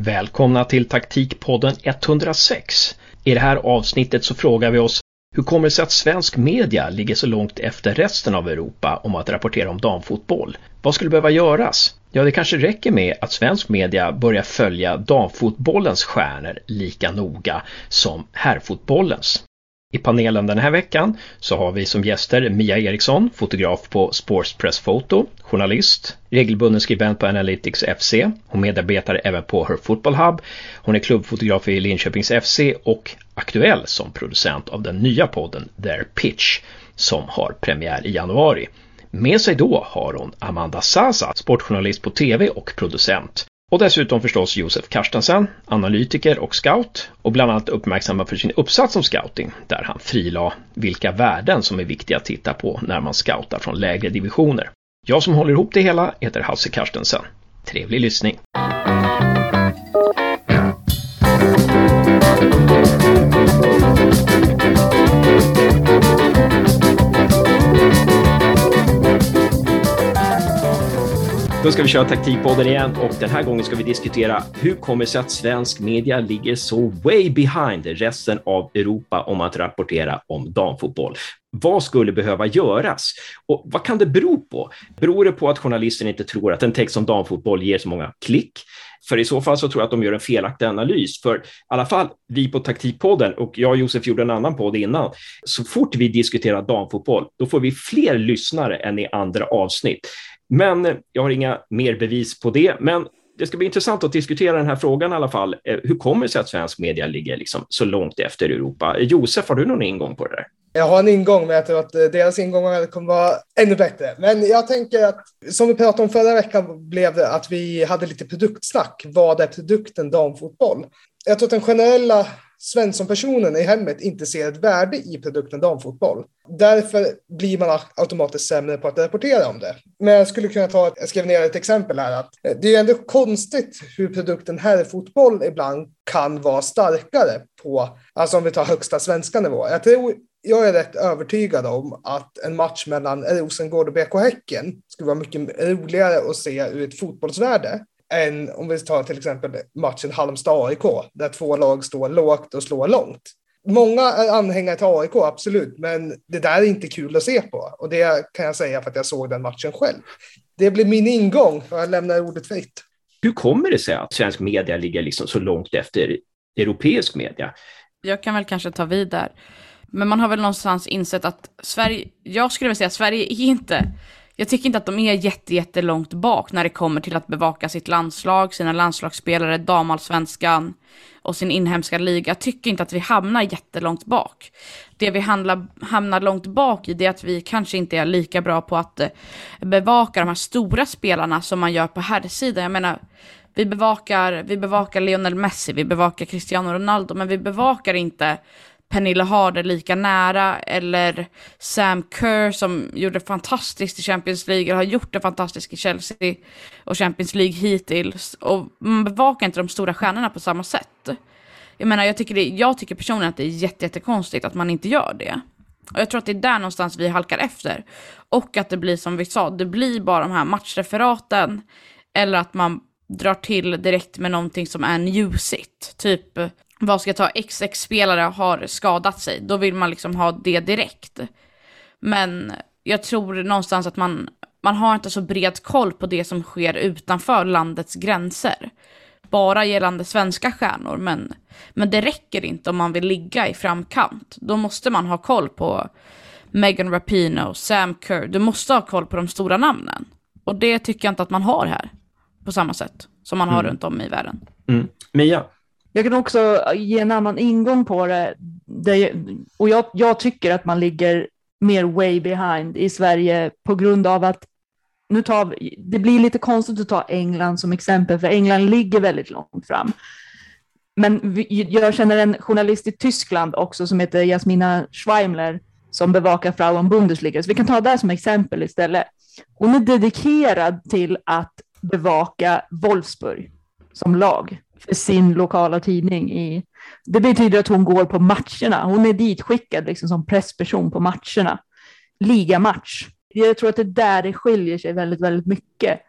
Välkomna till taktikpodden 106. I det här avsnittet så frågar vi oss hur kommer det sig att svensk media ligger så långt efter resten av Europa om att rapportera om damfotboll? Vad skulle behöva göras? Ja, det kanske räcker med att svensk media börjar följa damfotbollens stjärnor lika noga som herrfotbollens. I panelen den här veckan så har vi som gäster Mia Eriksson, fotograf på Sports Press Photo, journalist, regelbunden skribent på Analytics FC. Hon medarbetar även på Her Football Hub. Hon är klubbfotograf i Linköpings FC och aktuell som producent av den nya podden Their Pitch som har premiär i januari. Med sig då har hon Amanda Sasa, sportjournalist på TV och producent. Och dessutom förstås Josef Karstensen, analytiker och scout och bland annat uppmärksammad för sin uppsats om scouting där han frilade vilka värden som är viktiga att titta på när man scoutar från lägre divisioner. Jag som håller ihop det hela heter Hasse Karstensen. Trevlig lyssning! Då ska vi köra taktikpodden igen och den här gången ska vi diskutera hur kommer det sig att svensk media ligger så way behind resten av Europa om att rapportera om damfotboll. Vad skulle behöva göras? Och vad kan det bero på? Beror det på att journalisten inte tror att en text om damfotboll ger så många klick? För i så fall så tror jag att de gör en felaktig analys. För i alla fall vi på Taktikpodden och jag och Josef gjorde en annan podd innan. Så fort vi diskuterar damfotboll, då får vi fler lyssnare än i andra avsnitt. Men eh, jag har inga mer bevis på det. Men det ska bli intressant att diskutera den här frågan i alla fall. Eh, hur kommer det sig att svensk media ligger liksom så långt efter Europa? Eh, Josef, har du någon ingång på det där? Jag har en ingång, men jag tror att deras ingångar kommer vara ännu bättre. Men jag tänker att, som vi pratade om förra veckan, blev det att vi hade lite produktsnack. Vad är produkten damfotboll? Jag tror att den generella Svensson-personen i hemmet inte ser ett värde i produkten damfotboll. Därför blir man automatiskt sämre på att rapportera om det. Men jag skulle kunna ta, jag skrev ner ett exempel här, att eh, det är ändå konstigt hur produkten herrfotboll ibland kan vara starkare på, alltså om vi tar högsta svenska nivå. Jag tror jag är rätt övertygad om att en match mellan Rosengård och BK Häcken skulle vara mycket roligare att se ur ett fotbollsvärde än om vi tar till exempel matchen Halmstad-AIK, där två lag står lågt och slår långt. Många är anhängare till AIK, absolut, men det där är inte kul att se på. Och det kan jag säga för att jag såg den matchen själv. Det blir min ingång, och jag lämnar ordet fritt. Hur kommer det sig att svensk media ligger liksom så långt efter europeisk media? Jag kan väl kanske ta vid där. Men man har väl någonstans insett att Sverige, jag skulle vilja säga att Sverige är inte jag tycker inte att de är jätte, jättelångt bak när det kommer till att bevaka sitt landslag, sina landslagsspelare, damallsvenskan och sin inhemska liga. Jag tycker inte att vi hamnar jättelångt bak. Det vi handlar, hamnar långt bak i det är att vi kanske inte är lika bra på att eh, bevaka de här stora spelarna som man gör på herrsidan. Jag menar, vi bevakar, vi bevakar Lionel Messi, vi bevakar Cristiano Ronaldo, men vi bevakar inte Pernilla Harder lika nära, eller Sam Kerr som gjorde fantastiskt i Champions League, eller har gjort det fantastiskt i Chelsea och Champions League hittills. Och man bevakar inte de stora stjärnorna på samma sätt. Jag menar, jag tycker, det, jag tycker personligen att det är jättekonstigt att man inte gör det. Och jag tror att det är där någonstans vi halkar efter. Och att det blir som vi sa, det blir bara de här matchreferaten, eller att man drar till direkt med någonting som är newsigt. Typ vad ska jag ta, XX-spelare har skadat sig, då vill man liksom ha det direkt. Men jag tror någonstans att man, man har inte så bred koll på det som sker utanför landets gränser. Bara gällande svenska stjärnor, men, men det räcker inte om man vill ligga i framkant. Då måste man ha koll på Megan Rapinoe, Sam Kerr, du måste ha koll på de stora namnen. Och det tycker jag inte att man har här på samma sätt som man har mm. runt om i världen. Mm. Mia, jag kan också ge en annan ingång på det. det och jag, jag, tycker att man ligger mer way behind i Sverige på grund av att nu tar vi, det blir lite konstigt att ta England som exempel, för England ligger väldigt långt fram. Men vi, jag känner en journalist i Tyskland också som heter Jasmina Schweimler som bevakar Frauen Bundesliga. Så vi kan ta det som exempel istället. Hon är dedikerad till att bevaka Wolfsburg som lag för sin lokala tidning. I, det betyder att hon går på matcherna. Hon är ditskickad liksom som pressperson på matcherna. Ligamatch. Jag tror att det är där det skiljer sig väldigt, väldigt mycket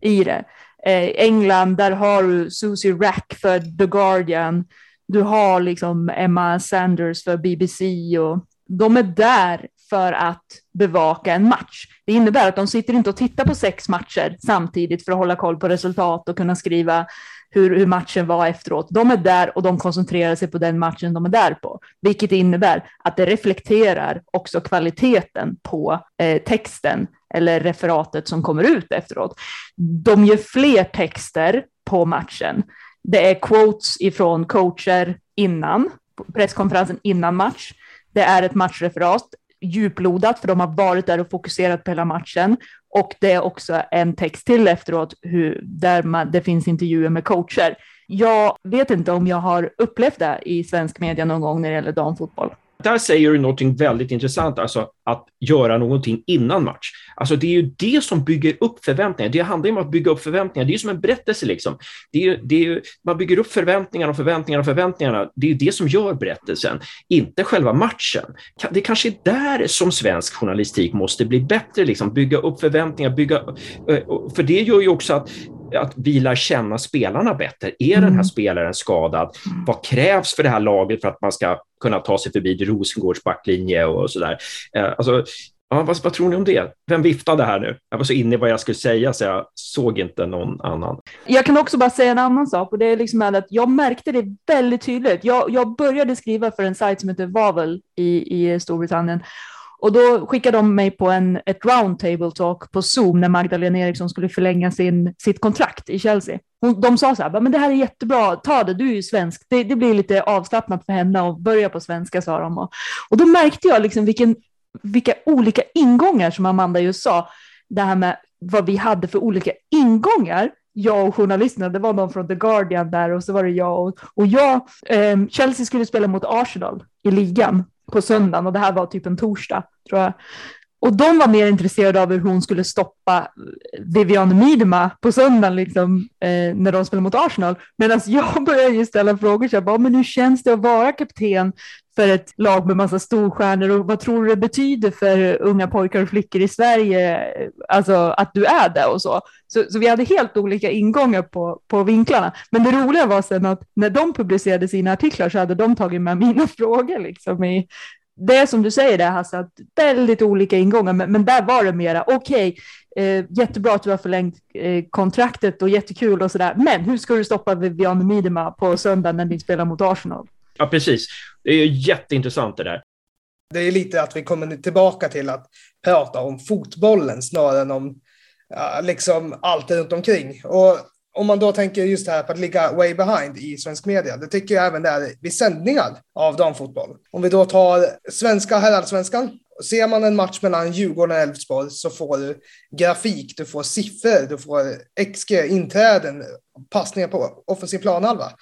i det. Eh, England, där har du Susie Rack för The Guardian. Du har liksom Emma Sanders för BBC och de är där för att bevaka en match. Det innebär att de sitter inte och tittar på sex matcher samtidigt för att hålla koll på resultat och kunna skriva hur, hur, matchen var efteråt. De är där och de koncentrerar sig på den matchen de är där på, vilket innebär att det reflekterar också kvaliteten på eh, texten eller referatet som kommer ut efteråt. De gör fler texter på matchen. Det är quotes ifrån coacher innan, presskonferensen innan match. Det är ett matchreferat, djuplodat, för de har varit där och fokuserat på hela matchen. Och det är också en text till efteråt hur, där man, det finns intervjuer med coacher. Jag vet inte om jag har upplevt det i svensk media någon gång när det gäller damfotboll där säger du någonting väldigt intressant, alltså att göra någonting innan match. Alltså det är ju det som bygger upp förväntningar. Det handlar om att bygga upp förväntningar. Det är som en berättelse liksom. Det är det är man bygger upp förväntningarna och förväntningarna och förväntningarna. Det är ju det som gör berättelsen, inte själva matchen. Det kanske är där som svensk journalistik måste bli bättre, liksom. bygga upp förväntningar, bygga, för det gör ju också att att vi lär känna spelarna bättre. Är den här mm. spelaren skadad? Mm. Vad krävs för det här laget för att man ska kunna ta sig förbi Rosengårds backlinje och så där? Eh, alltså, ja, vad, vad, tror ni om det? Vem viftade här nu? Jag var så inne i vad jag skulle säga så jag såg inte någon annan. Jag kan också bara säga en annan sak och det är liksom att jag märkte det väldigt tydligt. Jag, jag började skriva för en sajt som heter Vavel i, i Storbritannien och då skickade de mig på en, ett roundtable talk på Zoom när Magdalena Eriksson skulle förlänga sin, sitt kontrakt i Chelsea. Hon, de sa så här, men det här är jättebra, ta det, du är ju svensk. Det, det blir lite avslappnat för henne att börja på svenska, sa de. Och, och då märkte jag liksom vilken, vilka olika ingångar som Amanda just sa, det här med vad vi hade för olika ingångar jag och journalisterna, det var någon från The Guardian där och så var det jag och, och jag, eh, Chelsea skulle spela mot Arsenal i ligan på söndagen och det här var typ en torsdag tror jag. Och de var mer intresserade av hur hon skulle stoppa Vivian Miedema på söndagen liksom, eh, när de spelade mot Arsenal. Medan jag började ju ställa frågor, så jag bara, men hur känns det att vara kapten för ett lag med massa storstjärnor och vad tror du det betyder för unga pojkar och flickor i Sverige, alltså att du är det och så. Så, så vi hade helt olika ingångar på, på vinklarna. Men det roliga var sen att när de publicerade sina artiklar så hade de tagit med mina frågor liksom i, det är som du säger där Hasse, att väldigt olika ingångar, men, men där var det mera okej, okay, eh, jättebra att du har förlängt eh, kontraktet och jättekul och sådär, men hur ska du stoppa Vivian Miedema på söndag när ni spelar mot Arsenal? Ja, precis. Det är jätteintressant det där. Det är lite att vi kommer tillbaka till att prata om fotbollen snarare än om ja, liksom allt runt omkring. Och om man då tänker just här på att ligga way behind i svensk media, det tycker jag även det är vid sändningar av damfotboll. Om vi då tar svenska herrallsvenskan, ser man en match mellan Djurgården och Elfsborg så får du grafik, du får siffror, du får XG, inträden, passningar på offensiv planhalva.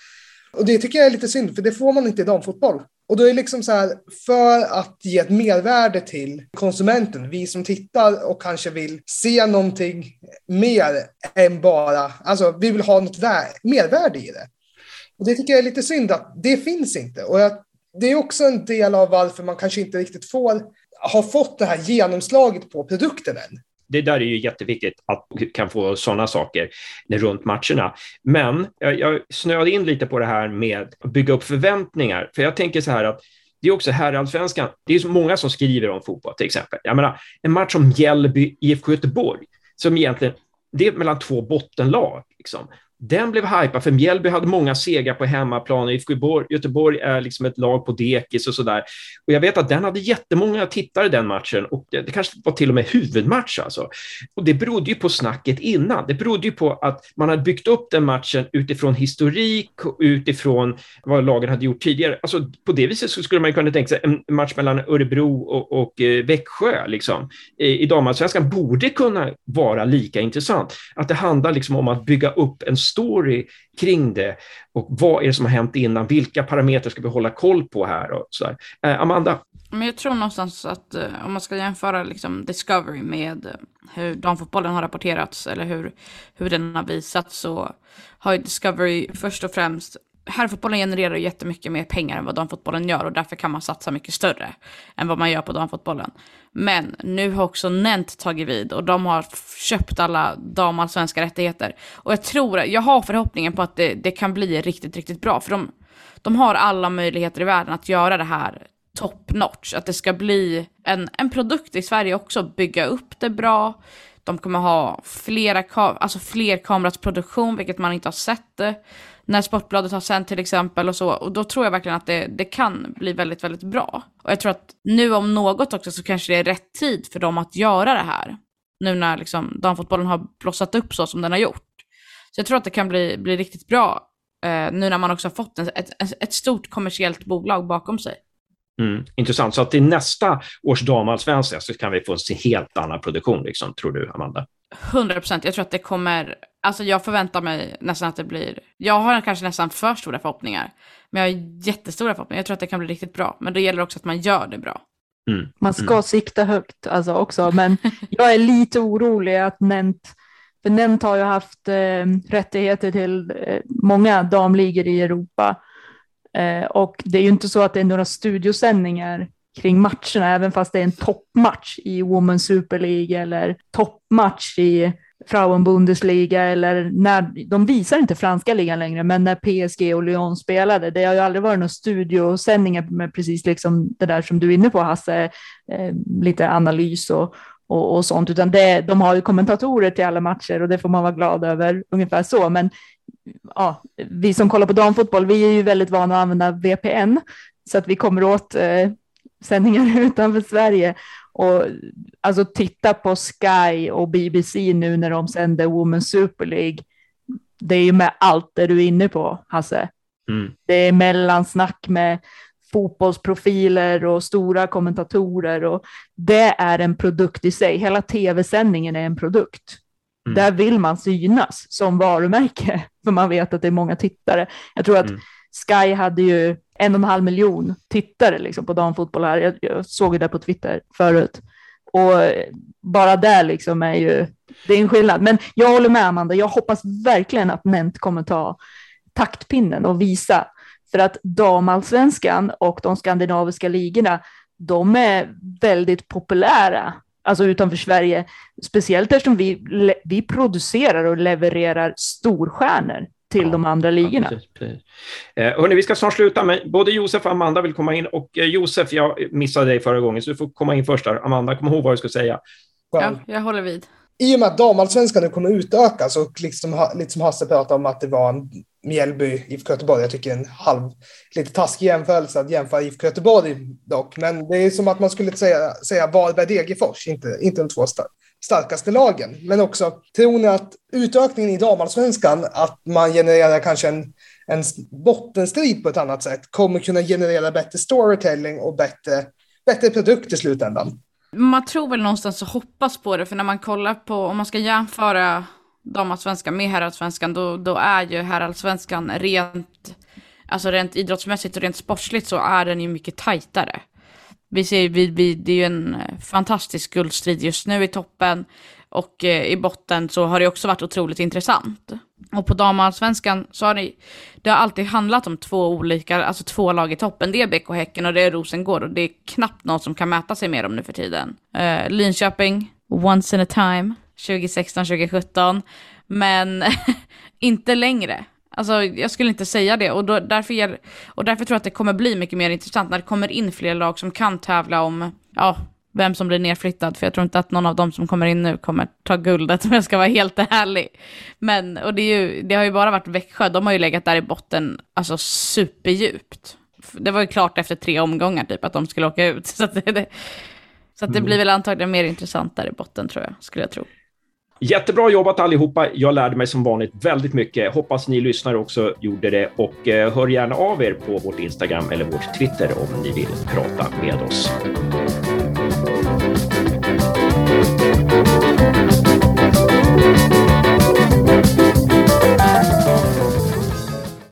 Och det tycker jag är lite synd, för det får man inte i damfotboll. Och då är det liksom så här, för att ge ett mervärde till konsumenten, vi som tittar och kanske vill se någonting mer än bara, alltså vi vill ha något mervärde i det. Och det tycker jag är lite synd att det finns inte. Och jag, det är också en del av varför man kanske inte riktigt får, har fått det här genomslaget på produkten än det där är ju jätteviktigt att vi kan få sådana saker runt matcherna. Men jag, jag snöade in lite på det här med att bygga upp förväntningar, för jag tänker så här att det är också herrallsvenskan. Det är så många som skriver om fotboll till exempel. Jag menar, en match som Mjällby IFK Göteborg, som egentligen det är mellan två bottenlag. Liksom. Den blev hypad för Mjällby hade många segrar på hemmaplan. IFK Göteborg är liksom ett lag på dekis och sådär. Och jag vet att den hade jättemånga tittare den matchen och det, det kanske var till och med huvudmatch alltså. Och det berodde ju på snacket innan. Det berodde ju på att man hade byggt upp den matchen utifrån historik och utifrån vad lagen hade gjort tidigare. Alltså på det viset så skulle man kunna tänka sig en match mellan Örebro och, och eh, Växjö liksom. I, i damallsvenskan borde kunna vara lika intressant. Att det handlar liksom om att bygga upp en story kring det och vad är det som har hänt innan? Vilka parametrar ska vi hålla koll på här? Och så eh, Amanda? Men jag tror någonstans att eh, om man ska jämföra liksom Discovery med eh, hur damfotbollen har rapporterats eller hur, hur den har visats så har ju Discovery först och främst herrfotbollen genererar jättemycket mer pengar än vad damfotbollen gör och därför kan man satsa mycket större än vad man gör på damfotbollen. Men nu har också Nent tagit vid och de har köpt alla damallsvenska rättigheter. Och jag tror, jag har förhoppningen på att det, det kan bli riktigt, riktigt bra. För de, de har alla möjligheter i världen att göra det här top notch. Att det ska bli en, en produkt i Sverige också, bygga upp det bra. De kommer ha flera, alltså fler kamerats produktion, vilket man inte har sett det när Sportbladet har sänt till exempel och så. Och då tror jag verkligen att det, det kan bli väldigt, väldigt bra. Och jag tror att nu om något också så kanske det är rätt tid för dem att göra det här. Nu när liksom damfotbollen har blossat upp så som den har gjort. Så jag tror att det kan bli, bli riktigt bra eh, nu när man också har fått en, ett, ett stort kommersiellt bolag bakom sig. Mm, intressant. Så att i nästa års damallsvenska så kan vi få en helt annan produktion, liksom, tror du, Amanda? 100 procent. Jag tror att det kommer, alltså jag förväntar mig nästan att det blir, jag har kanske nästan för stora förhoppningar, men jag har jättestora förhoppningar. Jag tror att det kan bli riktigt bra, men det gäller också att man gör det bra. Mm. Man ska mm. sikta högt alltså också, men jag är lite orolig att Nent, för Nent har ju haft eh, rättigheter till eh, många damligor i Europa eh, och det är ju inte så att det är några studiosändningar kring matcherna, även fast det är en toppmatch i Women's Super League eller toppmatch i Frauenbundesliga eller när, de visar inte franska ligan längre, men när PSG och Lyon spelade, det har ju aldrig varit några studiosändningar med precis liksom det där som du är inne på Hasse, eh, lite analys och, och, och, sånt, utan det, de har ju kommentatorer till alla matcher och det får man vara glad över, ungefär så, men ja, vi som kollar på damfotboll, vi är ju väldigt vana att använda VPN, så att vi kommer åt eh, sändningar utanför Sverige. Och alltså titta på Sky och BBC nu när de sänder Women's Super League. Det är ju med allt det du är inne på, Hasse. Mm. Det är mellansnack med fotbollsprofiler och stora kommentatorer och det är en produkt i sig. Hela tv-sändningen är en produkt. Mm. Där vill man synas som varumärke, för man vet att det är många tittare. Jag tror att mm. Sky hade ju en och en halv miljon tittare liksom, på damfotboll här. Jag, jag såg det på Twitter förut. Och bara det liksom är ju, det är en skillnad. Men jag håller med Amanda, jag hoppas verkligen att Nent kommer ta taktpinnen och visa. För att damallsvenskan och de skandinaviska ligorna, de är väldigt populära, alltså utanför Sverige. Speciellt eftersom vi, vi producerar och levererar storstjärnor till ja, de andra ligorna. Ja, precis, precis. Eh, hörni, vi ska snart sluta, men både Josef och Amanda vill komma in. Och eh, Josef, jag missade dig förra gången, så du får komma in först där. Amanda, kom ihåg vad du ska säga. Ja, jag håller vid. I och med att damallsvenskan nu kommer utökas och liksom, lite som Hasse pratade om att det var en Mjällby, IFK Göteborg. Jag tycker en halv, lite taskig jämförelse att jämföra IFK Göteborg dock. Men det är som att man skulle säga, säga Varberg-Degerfors, inte, inte de två starkaste lagen. Men också, tror ni att utökningen i damallsvenskan, att man genererar kanske en, en bottenstrid på ett annat sätt, kommer kunna generera bättre storytelling och bättre, bättre produkt i slutändan? Man tror väl någonstans och hoppas på det, för när man kollar på, om man ska jämföra damallsvenskan med herrallsvenskan, då, då är ju herrallsvenskan rent, alltså rent idrottsmässigt och rent sportsligt så är den ju mycket tajtare. Vi ser, vi, vi, det är ju en eh, fantastisk guldstrid just nu i toppen och eh, i botten så har det också varit otroligt intressant. Och på damallsvenskan så har det, det har alltid handlat om två olika, alltså två lag i toppen. Det är BK Häcken och det är Rosengård och det är knappt någon som kan mäta sig med dem nu för tiden. Eh, Linköping, once in a time, 2016-2017, men inte längre. Alltså jag skulle inte säga det och, då, därför, och därför tror jag att det kommer bli mycket mer intressant när det kommer in fler lag som kan tävla om, ja, vem som blir nedflyttad, för jag tror inte att någon av dem som kommer in nu kommer ta guldet om jag ska vara helt ärlig. Men, och det, är ju, det har ju bara varit Växjö, de har ju legat där i botten, alltså superdjupt. Det var ju klart efter tre omgångar typ att de skulle åka ut, så det, så att det blir mm. väl antagligen mer intressant där i botten tror jag, skulle jag tro. Jättebra jobbat allihopa. Jag lärde mig som vanligt väldigt mycket. Hoppas ni lyssnare också gjorde det och eh, hör gärna av er på vårt Instagram eller vårt Twitter om ni vill prata med oss.